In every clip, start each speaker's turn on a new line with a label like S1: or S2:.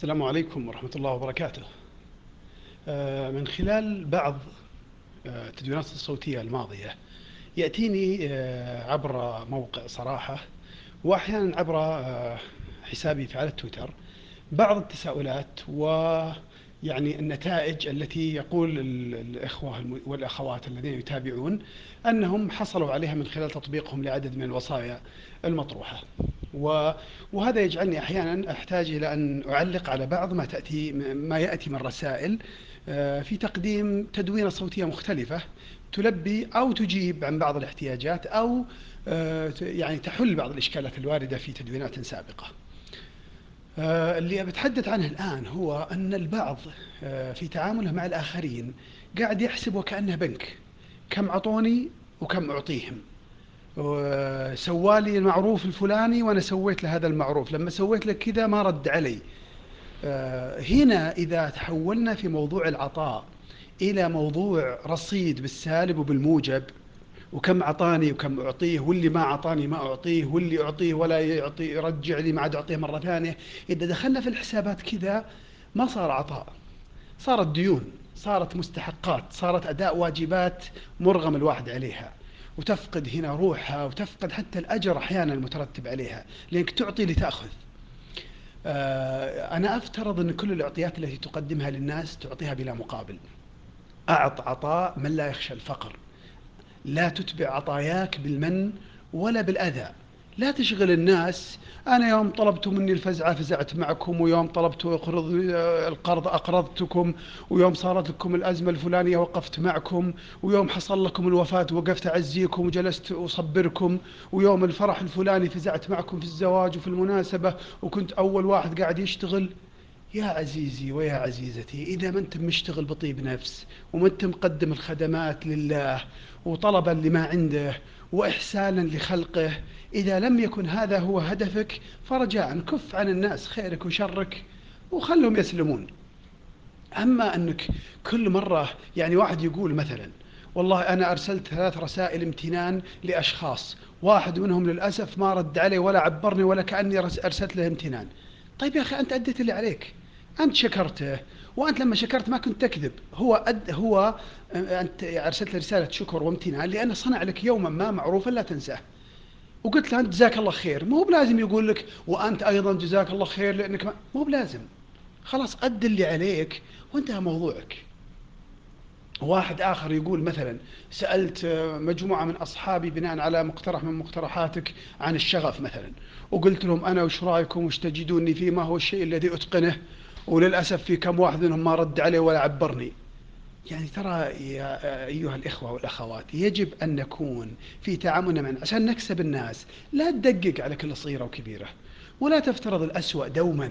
S1: السلام عليكم ورحمة الله وبركاته. آه، من خلال بعض آه، التدوينات الصوتية الماضية يأتيني آه، عبر موقع صراحة وأحيانا عبر حسابي في على التويتر بعض التساؤلات ويعني النتائج التي يقول الإخوة والأخوات الذين يتابعون أنهم حصلوا عليها من خلال تطبيقهم لعدد من الوصايا المطروحة وهذا يجعلني أحيانا أحتاج إلى أن أعلق على بعض ما تأتي ما يأتي من رسائل آه، في تقديم تدوينة صوتية مختلفة تلبي أو تجيب عن بعض الاحتياجات أو آه، يعني تحل بعض الإشكالات الواردة في تدوينات سابقة. آه، اللي بتحدث عنه الآن هو أن البعض في تعامله مع الآخرين قاعد يحسب وكأنه بنك كم أعطوني وكم أعطيهم. سوالي المعروف الفلاني وأنا سويت له هذا المعروف. لما سويت لك كذا ما رد علي. آه، هنا إذا تحولنا في موضوع العطاء إلى موضوع رصيد بالسالب وبالموجب وكم أعطاني وكم أعطيه واللي ما أعطاني ما أعطيه واللي أعطيه ولا يعطي يرجع لي ما عاد أعطيه مرة ثانية. إذا دخلنا في الحسابات كذا ما صار عطاء. صارت ديون صارت مستحقات صارت أداء واجبات مرغم الواحد عليها. وتفقد هنا روحها وتفقد حتى الأجر أحيانا المترتب عليها لأنك تعطي لتأخذ. آه، أنا أفترض أن كل الإعطيات التي تقدمها للناس تعطيها بلا مقابل. أعط عطاء من لا يخشى الفقر. لا تتبع عطاياك بالمن ولا بالأذى. لا تشغل الناس. أنا يوم طلبتوا مني الفزعة فزعت معكم ويوم طلبتوا أقرض القرض أقرضتكم ويوم صارت لكم الأزمة الفلانية وقفت معكم ويوم حصل لكم الوفاة وقفت أعزيكم وجلست أصبركم ويوم الفرح الفلاني فزعت معكم في الزواج وفي المناسبة وكنت أول واحد قاعد يشتغل. يا عزيزي ويا عزيزتي إذا ما أنت مشتغل بطيب نفس وما أنت مقدم الخدمات لله وطلبا لما عنده وإحسانا لخلقه. إذا لم يكن هذا هو هدفك فرجاء كف عن الناس خيرك وشرك وخلهم يسلمون. أما أنك كل مرة يعني واحد يقول مثلا والله أنا أرسلت ثلاث رسائل امتنان لأشخاص واحد منهم للأسف ما رد علي ولا عبرني ولا كأني أرسلت له امتنان. طيب يا أخي أنت أديت اللي عليك. أنت شكرته وأنت لما شكرت ما كنت تكذب. هو أد هو أنت أرسلت رسالة شكر وامتنان لأنه صنع لك يوما ما معروفا لا تنساه. وقلت له أنت جزاك الله خير. مو بلازم يقول لك وأنت أيضا جزاك الله خير لأنك ما مو بلازم. خلاص أد اللي عليك وانتهى موضوعك. واحد آخر يقول مثلا سألت مجموعة من أصحابي بناء على مقترح من مقترحاتك عن الشغف مثلا. وقلت لهم أنا وش رأيكم وش تجدوني فيه؟ ما هو الشيء الذي أتقنه؟ وللأسف في كم واحد منهم ما رد علي ولا عبرني. يعني ترى يا أيها الإخوة والأخوات يجب أن نكون في تعاملنا معنا عشان نكسب الناس. لا تدقق على كل صغيرة وكبيرة ولا تفترض الأسوأ دوما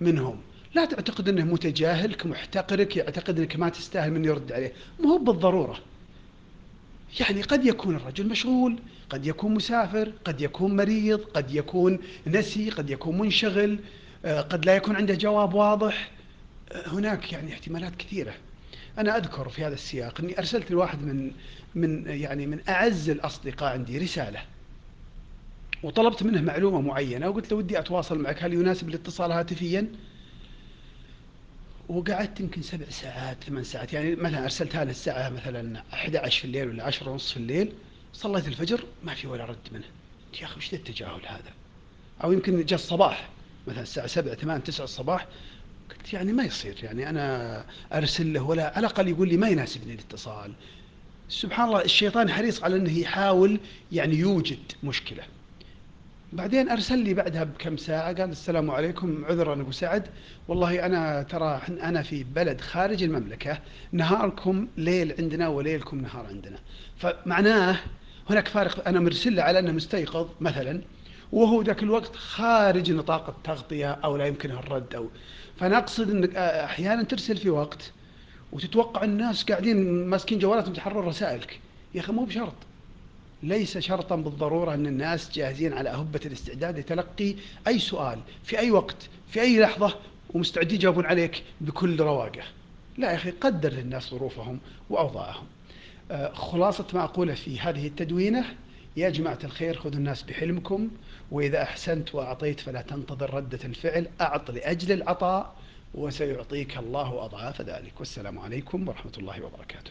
S1: منهم. لا تعتقد أنه متجاهلك محتقرك يعتقد أنك ما تستاهل من يرد عليه. ما هو بالضرورة. يعني قد يكون الرجل مشغول قد يكون مسافر قد يكون مريض قد يكون نسي قد يكون منشغل. قد لا يكون عنده جواب واضح. آه، هناك يعني احتمالات كثيرة. أنا أذكر في هذا السياق أني أرسلت لواحد من من يعني من أعز الأصدقاء عندي رسالة. وطلبت منه معلومة معينة وقلت له ودي أتواصل معك هل يناسب الاتصال هاتفيا؟ وقعدت يمكن سبع ساعات ثمان ساعات. يعني مثلا أرسلتها له الساعة مثلا 11 في الليل ولا 10 ونص في الليل. صليت الفجر ما في ولا رد منه. يا أخي وش التجاهل هذا؟ أو يمكن جاء الصباح. مثلا الساعة 7 8 9 الصباح قلت يعني ما يصير يعني أنا أرسل له ولا على الأقل يقول لي ما يناسبني الاتصال. سبحان الله الشيطان حريص على أنه يحاول يعني يوجد مشكلة. بعدين أرسل لي بعدها بكم ساعة قال السلام عليكم عذرا أبو سعد. والله أنا ترى أنا في بلد خارج المملكة نهاركم ليل عندنا وليلكم نهار عندنا. فمعناه هناك فارق أنا مرسل على أنه مستيقظ مثلا. وهو ذاك الوقت خارج نطاق التغطية أو لا يمكنه الرد أو فأنا أقصد أنك أحيانا ترسل في وقت وتتوقع الناس قاعدين ماسكين جوالاتهم تحرر رسائلك. يا أخي مو بشرط. ليس شرطا بالضرورة أن الناس جاهزين على أهبة الاستعداد لتلقي أي سؤال في أي وقت في أي لحظة ومستعدين يجاوبون عليك بكل رواقة. لا يا أخي قدر للناس ظروفهم وأوضاعهم. خلاصة ما أقوله في هذه التدوينة يا جماعة الخير خذوا الناس بحلمكم وإذا أحسنت وأعطيت فلا تنتظر ردة الفعل أعط لأجل العطاء وسيعطيك الله أضعاف ذلك. والسلام عليكم ورحمة الله وبركاته.